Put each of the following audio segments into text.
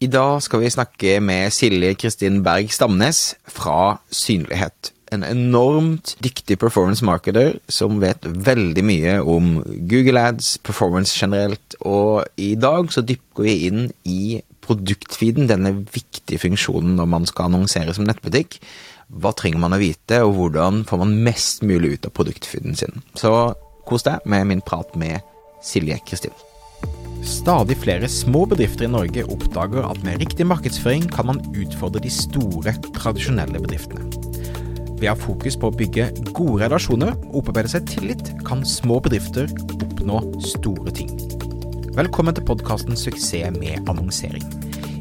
I dag skal vi snakke med Silje Kristin Berg Stamnes fra Synlighet. En enormt dyktig performance marketer som vet veldig mye om Google Ads, performance generelt, og i dag så dypker vi inn i produktfeeden, denne viktige funksjonen når man skal annonsere som nettbutikk. Hva trenger man å vite, og hvordan får man mest mulig ut av produktfeeden sin? Så kos deg med min prat med Silje Kristin. Stadig flere små bedrifter i Norge oppdager at med riktig markedsføring kan man utfordre de store, tradisjonelle bedriftene. Ved å ha fokus på å bygge gode relasjoner og opparbeide seg tillit, kan små bedrifter oppnå store ting. Velkommen til podkasten 'Suksess med annonsering'.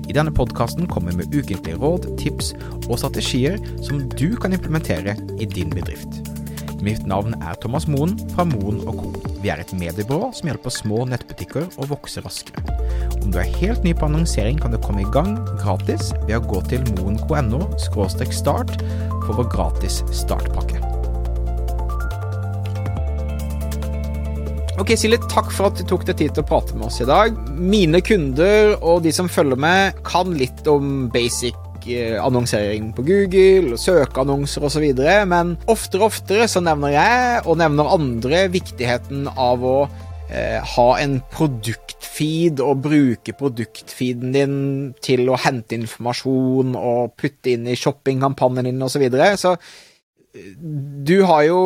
I denne podkasten kommer vi med ukentlige råd, tips og strategier som du kan implementere i din bedrift. Mitt navn er Thomas Moen fra Moen og Co. Vi er et mediebyrå som hjelper små nettbutikker å vokse raskere. Om du er helt ny på annonsering, kan du komme i gang gratis ved å gå til moen.no start for vår gratis startpakke. Ok, Silje, takk for at du tok deg tid til å prate med oss i dag. Mine kunder og de som følger med, kan litt om basic annonsering på Google, søkeannonser osv., men oftere og oftere så nevner jeg, og nevner andre, viktigheten av å eh, ha en produktfeed og bruke produktfeeden din til å hente informasjon og putte inn i shoppingkampanjen din osv. Så, videre. så eh, du har jo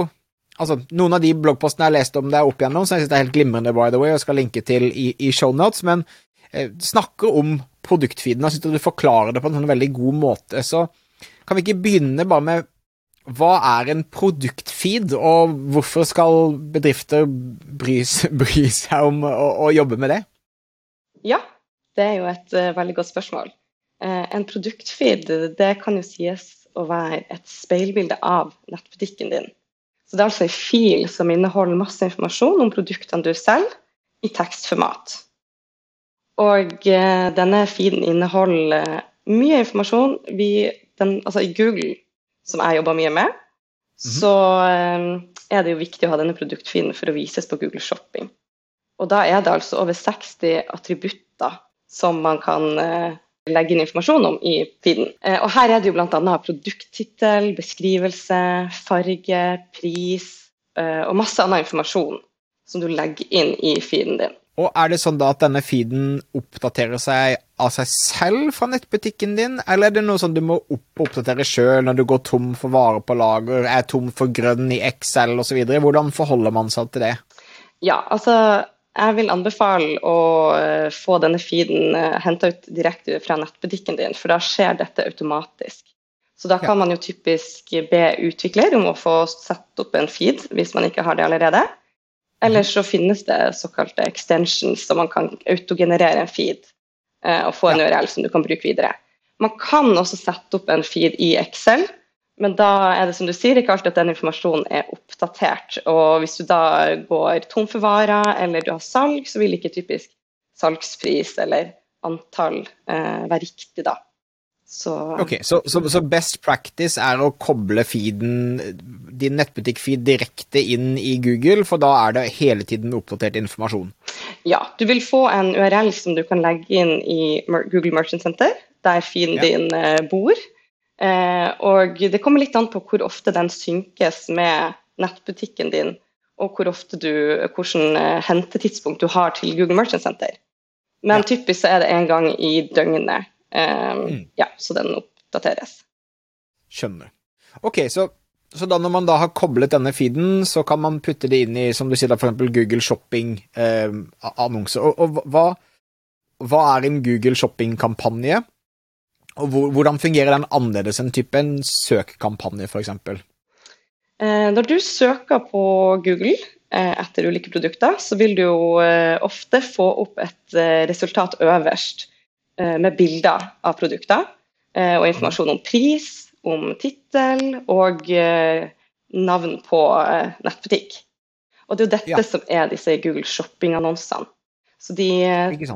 Altså, Noen av de bloggpostene jeg har lest om deg opp igjennom, som jeg synes er helt glimrende, by the way, og skal linke til i, i shownotes, men eh, snakker om produktfeeden. Jeg synes du forklarer det på en sånn veldig god måte. Så kan vi ikke begynne bare med hva er en produktfeed, og hvorfor skal bedrifter bry, bry seg om å, jobbe med det? Ja, det er jo et uh, veldig godt spørsmål. Uh, en produktfeed det kan jo sies å være et speilbilde av nettbutikken din. Så Det er altså en fil som inneholder masse informasjon om produktene du selger, i tekstformat. Og eh, denne feeden inneholder mye informasjon. Vi, den, altså I Google som jeg jobber mye med, mm -hmm. så eh, er det jo viktig å ha denne produktfeeden for å vises på Google Shopping. Og da er det altså over 60 attributter som man kan eh, legge inn informasjon om i feeden. Uh, og her er det jo bl.a. produkttittel, beskrivelse, farge, pris uh, og masse annen informasjon som du legger inn i feeden din. Og er det sånn da at denne feeden oppdaterer seg av seg selv fra nettbutikken din, eller er det noe sånn du må opp oppdatere sjøl når du går tom for varer på lager, er tom for grønn i Excel osv.? Hvordan forholder man seg til det? Ja, altså jeg vil anbefale å eh, få denne feeden eh, henta ut direkte fra nettbutikken din, for da skjer dette automatisk. Så da kan man jo typisk be utvikler om å få satt opp en feed, hvis man ikke har det allerede. Eller så finnes det såkalte extensions, så man kan autogenerere en feed eh, og få en URL som du kan bruke videre. Man kan også sette opp en feed i Excel, men da er det som du sier, ikke alltid at den informasjonen er oppdatert. Og hvis du da går tom for varer eller du har salg, så vil ikke typisk salgspris eller antall eh, være riktig da. Så, ok, så, så, så, best practice er å koble feeden, din nettbutikk-feed direkte inn i Google, for da er det hele tiden oppdatert informasjon? Ja, du vil få en URL som du kan legge inn i Google Merchant Center, der feeden ja. din uh, bor. Uh, og det kommer litt an på hvor ofte den synkes med nettbutikken din, og hvor ofte du, hvilken uh, hentetidspunkt du har til Google Merchant Center. Men ja. typisk så er det en gang i døgnet Um, mm. Ja, så den oppdateres. Skjønner. Ok, så, så, da når man da har koblet denne feeden, så kan man putte det inn i, som du sier, da eksempel Google Shopping-annonse. Eh, og, og hva, hva, er en Google Shopping-kampanje? Og hvor, hvordan fungerer den annerledes enn type en søkkampanje, f.eks.? Eh, når du søker på Google eh, etter ulike produkter, så vil du jo eh, ofte få opp et eh, resultat øverst Eh, med bilder av produkter og informasjon om pris, om tittel og eh, navn på nettbutikk. Og det er jo dette ja. som er disse Google Shopping-annonsene. Så de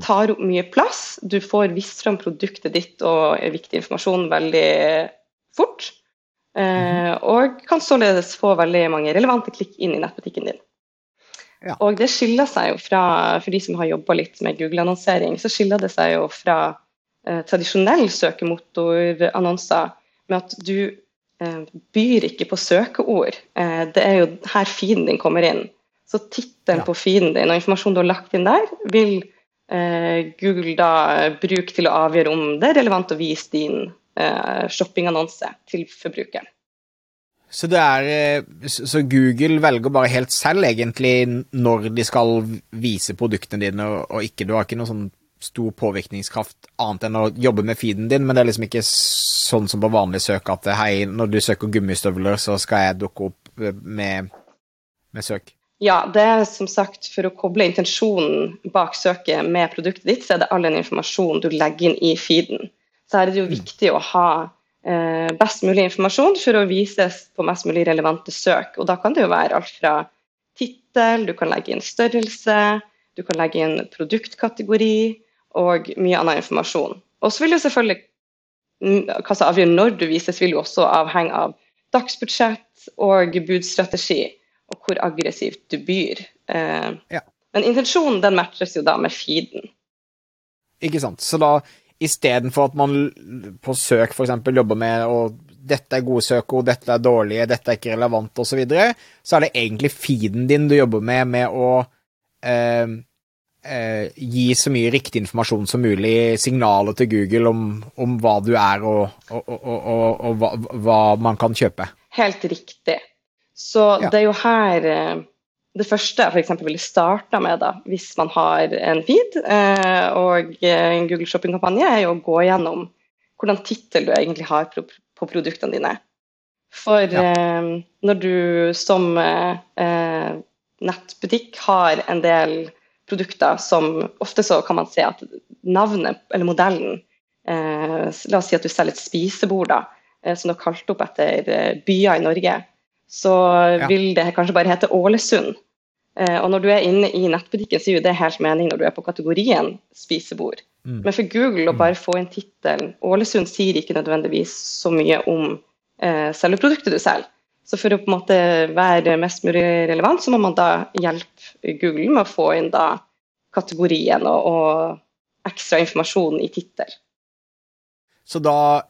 tar opp mye plass. Du får vist fram produktet ditt og viktig informasjon veldig fort. Mm. Og kan således få veldig mange relevante klikk inn i nettbutikken din. Ja. Og det skiller seg jo fra, for de som har jobba litt med Google-annonsering, så skiller det seg jo fra eh, tradisjonell søkemotorannonser med at du eh, byr ikke på søkeord. Eh, det er jo her feeden din kommer inn. Så tittelen Ja. på feeden din og informasjonen du har lagt inn der, vil eh, Google da bruke til å avgjøre om det er relevant å vise din eh, shoppingannonse til forbrukeren. Så, det er, så Google velger bare helt selv, egentlig, når de skal vise produktene dine, og, ikke Du har ikke noen sånn stor påvirkningskraft annet enn å jobbe med feeden din, men det er liksom ikke sånn som på vanlig søk at hei, når du søker gummistøvler, så skal jeg dukke opp eh, med, med søk. Ja, det er som sagt for å koble intensjonen bak søket med produktet ditt, så er det all den informasjonen du legger inn i feeden. Så her er det jo viktig å ha eh, best mulig informasjon for å vises på mest mulig relevante søk. Og da kan det jo være alt fra tittel, du kan legge inn størrelse, du kan legge inn produktkategori og mye annen informasjon. Og så vil jo selvfølgelig hva som avgjør når du vises, vil jo også avhenge av dagsbudsjett og budstrategi og hvor aggressivt du byr. Eh, Ja. Men intensjonen den matches jo da med feeden. Ikke sant? Så da, istedenfor at man på søk eksempel jobber med og dette er gode søkeord, dette er dårlige, dette er ikke relevant, osv., så, videre, så er det egentlig feeden din du jobber med, med å eh, eh, gi så mye riktig informasjon som mulig, signaler til Google om, om hva du er, og, og, og, og, hva, hva man kan kjøpe. Helt riktig. Så Ja. det er jo her eh, det første jeg f.eks. ville starta med, da, hvis man har en feed eh, og en Google Shopping-kampanje, er jo å gå gjennom hvordan tittel du egentlig har på, på produktene dine. For Ja. eh, når du som eh, eh, nettbutikk har en del produkter som Ofte så kan man se at navnet eller modellen eh, La oss si at du selger et spisebord da, eh, som du har kalt opp etter eh, byer i Norge. Så Ja. vil det kanskje bare hete Ålesund. Eh, og når du er inne i nettbutikken, så gir det helt mening når du er på kategorien spisebord. Mm. Men for Google å bare få inn tittelen Ålesund sier ikke nødvendigvis så mye om eh, selve produktet du selger. Så for å på en måte være mest mulig relevant, så må man da hjelpe Google med å få inn da kategorien og, og ekstra informasjon i tittel. Så da,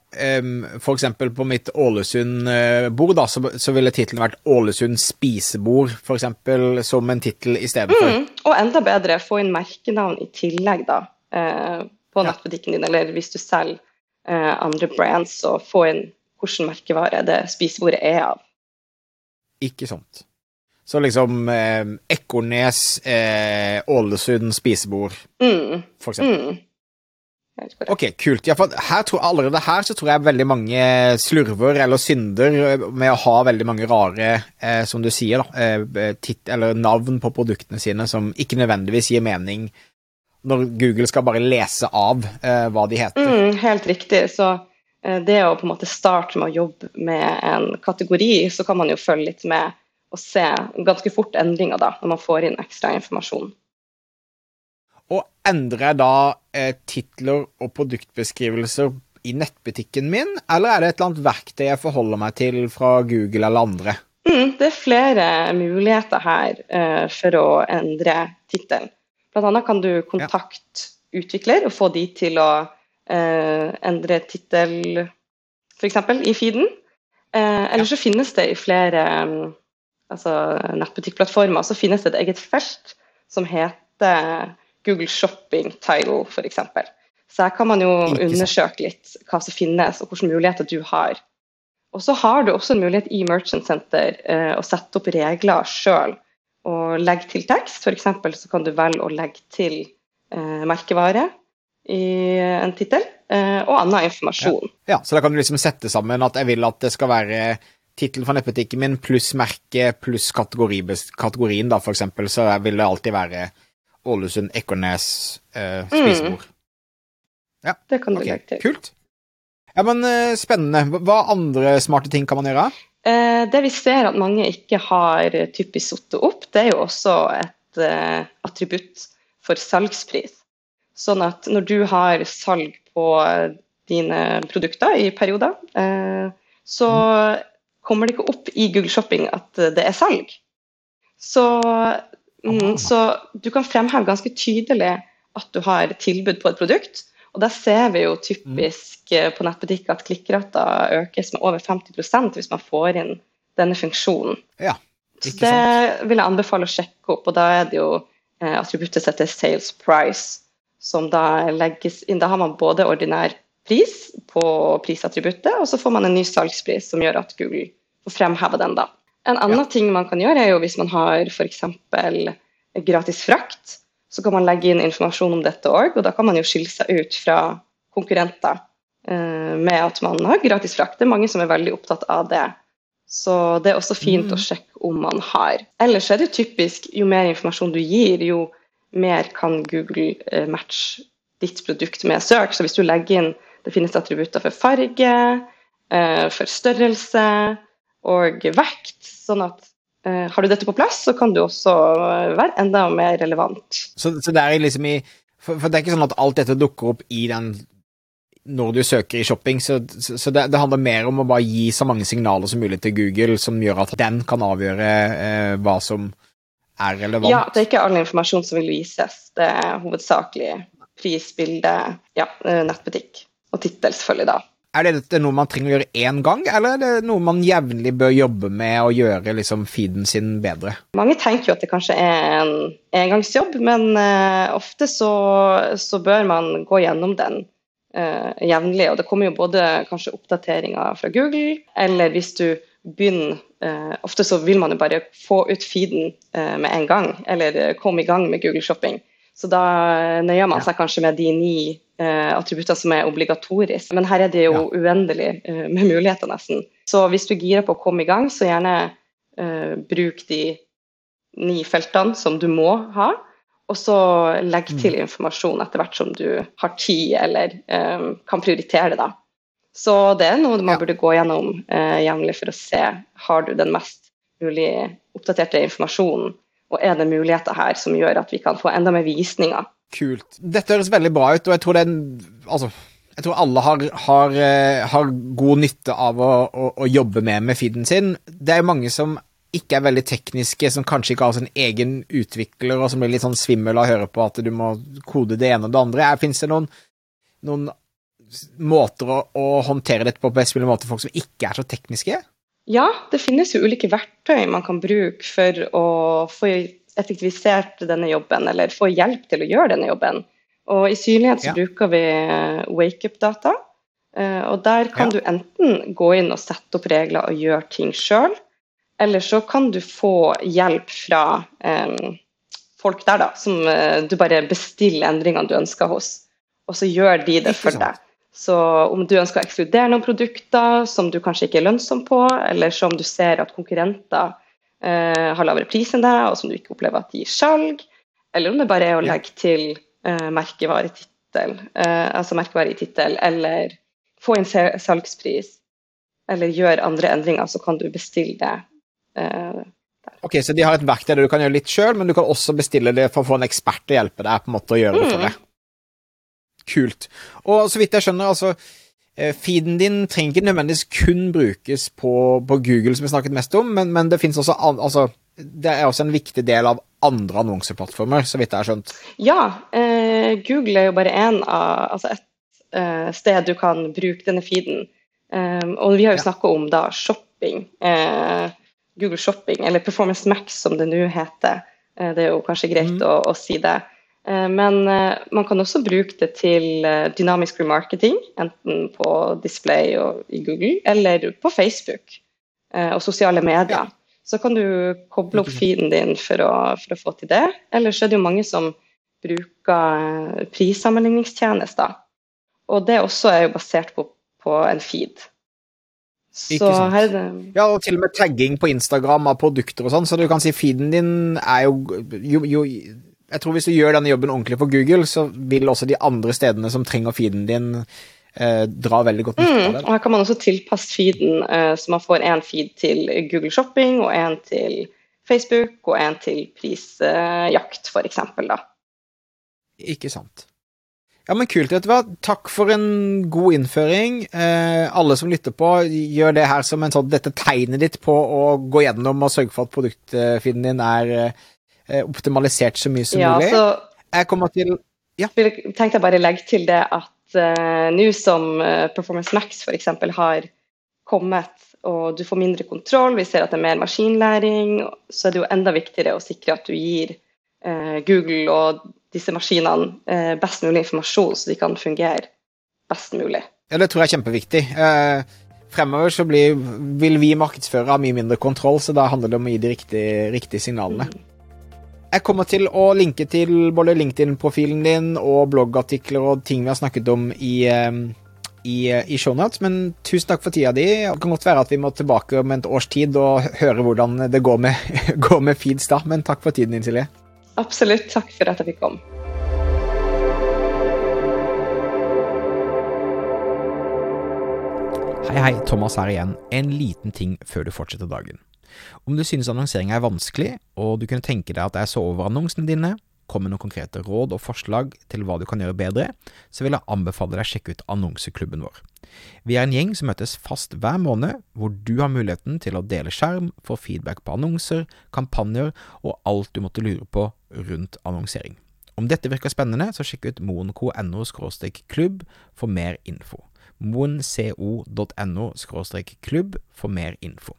f.eks. på mitt Ålesund-bord, da, så, så ville tittelen vært Ålesund spisebord, eksempel, som en tittel i stedet for. Mm. Og enda bedre, få inn merkenavn i tillegg, da. Eh, på nettbutikken din, eller hvis du selger eh, andre brands, så få inn hvilken merkevare det spisebordet er av. Ikke sant. Så liksom eh, Ekornes, eh, Ålesund spisebord, Mm. for eksempel. Mm. Ok, kult. Ja, her tror, allerede her så tror jeg veldig mange slurver eller synder eh, med å ha veldig mange rare, eh, som du sier, da, eh, tit, eller navn på produktene sine som ikke nødvendigvis gir mening når Google skal bare lese av eh, hva de heter. Mm, helt riktig. Så eh, det å på en måte starte med å jobbe med en kategori, så kan man jo følge litt med og se ganske fort endringer da, når man får inn ekstra informasjon. Og endrer jeg da eh, titler og produktbeskrivelser i nettbutikken min, eller er det et eller annet verktøy jeg forholder meg til fra Google eller andre? Mm, det er flere muligheter her eh, for å endre tittelen. Annet kan du kontakte utvikler og få de til å eh, endre tittel f.eks. i feeden. Eh, eller så finnes det i flere mm, altså nettbutikkplattformer så finnes det et eget felt som heter Google Shopping Title, f.eks. Så her kan man jo undersøke litt hva som finnes, og hvilke muligheter du har. Og så har du også en mulighet i Merchant Center eh, å sette opp regler sjøl og legge til tekst. F.eks. så kan du velge å legge til eh, merkevare i en tittel, eh, og annen informasjon. Ja, så da kan du liksom sette sammen at jeg vil at det skal være tittel fra nettbutikken min pluss merke pluss kategori, kategorien, da, for eksempel, så vil det alltid være Ålesund Ekornes eh, spisebord. Det kan du okay. legge til. kult. Ja, men eh, spennende. Hva- andre smarte ting kan man gjøre? Eh, det vi ser at mange ikke har typisk satt opp, det er jo også et eh, attributt for salgspris. Sånn at når du har salg på eh, dine produkter i perioder, eh, så kommer det ikke opp i Google Shopping at eh, det er salg. Så, mm, så du kan fremheve ganske tydelig at du har tilbud på et produkt, Og der ser vi jo typisk mm. på nettbutikker at klikkrata økes med over 50% hvis man får inn denne funksjonen. Ja, Så det vil jeg anbefale å sjekke opp, og da er det jo attributtet attributtet til sales price, som da legges inn. Da har man både ordinær pris på prisattributtet, og så får man en ny salgspris som gjør at Google får fremheve den. da. En annen ja. ting man kan gjøre, er jo hvis man har f.eks. gratis frakt, så kan man legge inn informasjon om dette òg, og da kan man jo skille seg ut fra konkurrenter eh, med at man har gratis frakt. Det er mange som er veldig opptatt av det. Så det er også fint mm. å sjekke om man har. Ellers er det typisk jo mer informasjon du gir, jo mer kan Google eh, matche ditt produkt med søk. Så hvis du legger inn det finnes attributter for farge, eh, for størrelse og vekt, sånn at eh, har du dette på plass, så kan du også være enda mer relevant. Så, så det er liksom i for, for, det er ikke sånn at alt dette dukker opp i den når du søker i shopping, så, så det, det, handler mer om å bare gi så mange signaler som mulig til Google, som gjør at den kan avgjøre eh, hva som er relevant. Ja, det er ikke all informasjon som vil vises. Det er hovedsakelig pris, bilde, ja, eh, nettbutikk og tittel, selvfølgelig, da. Er dette noe man trenger å gjøre én gang, eller er det noe man jevnlig bør jobbe med å gjøre liksom, feeden sin bedre? Mange tenker jo at det kanskje er en engangsjobb, men uh, ofte så, så, bør man gå gjennom den uh, jevnlig. Og det kommer jo både kanskje oppdateringer fra Google, eller hvis du begynner eh, Ofte så vil man jo bare få ut feeden med en gang, eller komme i gang med Google Shopping. Så da nøyer man seg kanskje med de ni eh, attributter som er obligatoriske. Men her er det jo ja. uendelig eh, med muligheter, nesten. Så hvis du girer på å komme i gang, så gjerne eh, bruk de ni feltene som du må ha. Og så legg til mm. informasjon etter hvert som du har tid eller um, kan prioritere det. da. Så det er noe man burde gå gjennom uh, jevnlig for å se har du den mest mulig oppdaterte informasjonen og er det muligheter her som gjør at vi kan få enda mer visninger? Kult. Dette høres veldig bra ut, og jeg tror, den, altså, jeg tror alle har, har, eh, har, god nytte av å, å, å, jobbe med med feeden sin. Det er mange som ikke er veldig tekniske, som kanskje ikke har sin egen utvikler, og som blir litt sånn svimmel av å høre på at du må kode det ene og det andre. Fins det noen, noen måter å, å, håndtere dette på på best mulig måte for folk som ikke er så tekniske? Ja, det finnes jo ulike verktøy man kan bruke for å få effektivisert denne jobben, eller få hjelp til å gjøre denne jobben. Og I synlighet så ja. bruker vi wake-up-data. Eh, og Der kan ja. du enten gå inn og sette opp regler og gjøre ting sjøl, eller så kan du få hjelp fra um, folk der da, som uh, du bare bestiller endringene du ønsker hos, og så gjør de det for deg. Så om du ønsker å ekskludere noen produkter som du kanskje ikke er lønnsom på, eller som du ser at konkurrenter eh, har lavere pris enn deg, og som du ikke opplever at de gir salg, eller om det bare er å legge til eh, merkevaretittel, eh, altså merkevare i tittel, eller få inn salgspris, eller gjøre andre endringer, så kan du bestille det. Eh, ok, Så de har et verktøy der du kan gjøre litt sjøl, men du kan også bestille det for å få en ekspert til å hjelpe deg på en måte å gjøre det for mm. deg? kult. Og så vidt jeg skjønner, altså eh, Feeden din trenger ikke nødvendigvis kun brukes på, på Google, som vi snakket mest om, men, men det finnes også altså, det er også en viktig del av andre annonseplattformer, så vidt jeg har skjønt? Ja, eh, Google er jo bare én av altså et eh, sted du kan bruke denne feeden. Eh, og vi har jo ja. snakka om da shopping. Eh, Google Shopping, eller Performance Max som det nå heter. Eh, det er jo kanskje greit mm. å, å si det. Eh, men eh, man kan også bruke det til dynamisk remarketing, enten på display i Google eller på Facebook og sosiale medier. Så kan du koble opp feeden din for å, for å få til det. Ellers er det jo mange som bruker prissammenligningstjenester. Og det også er jo basert på, på en feed. Så her er det Ja, og til og med tagging på Instagram av produkter og sånn, så du kan si feeden din er jo, jo, jo jeg tror hvis du gjør denne jobben ordentlig på Google, så vil også de andre stedene som trenger feeden din, eh, dra veldig godt nytte av mm, det. og her kan man også tilpasse feeden, eh, så man får en feed til Google Shopping, og en til Facebook, og en til prisjakt, eksempel, da. Ikke sant. Ja, men kult. Vet du hva? Takk for en god innføring. Eh, alle som lytter på, gjør det her som en sånn, dette tegnet ditt på å gå gjennom og sørge for at produktfinnen din er eh, Eh, optimalisert så mye som ja, mulig. Så, jeg kommer til ja. tenkte jeg bare legge til det at eh, nå som uh, Performance Max f.eks. har kommet, og du får mindre kontroll, vi ser at det er mer maskinlæring, så er det jo enda viktigere å sikre at du gir uh, Google og disse maskinene best mulig informasjon, så de kan fungere best mulig. Ja, det tror jeg er kjempeviktig. fremover så blir, vil vi markedsføre ha mye mindre kontroll, så da handler det om å gi de riktige, riktige signalene. Mm. Jeg kommer til å linke til både LinkedIn-profilen din og bloggartikler og ting vi har snakket om i, ehm, i, i shownotes, men tusen takk for tida di. Det kan godt være at vi må tilbake om et års tid og høre hvordan det går med, går med feeds da, men takk for tiden din, Silje. Absolutt. Takk for at jeg fikk komme. Hei, hei. Thomas her igjen. En liten ting før du fortsetter dagen. Om du synes annonsering er vanskelig, og du kunne tenke deg at jeg så over annonsene dine, kom med noen konkrete råd og forslag til hva du kan gjøre bedre, så vil jeg anbefale deg å sjekke ut annonseklubben vår. Vi er en gjeng som møtes fast hver måned, hvor du har muligheten til å dele skjerm, få feedback på annonser, kampanjer og alt du måtte lure på rundt annonsering. Om dette virker spennende, så sjekk ut moenco.no klubb for mer info. moenco.no klubb for mer info.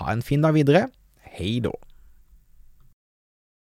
Ha en fin dag videre. Hei da.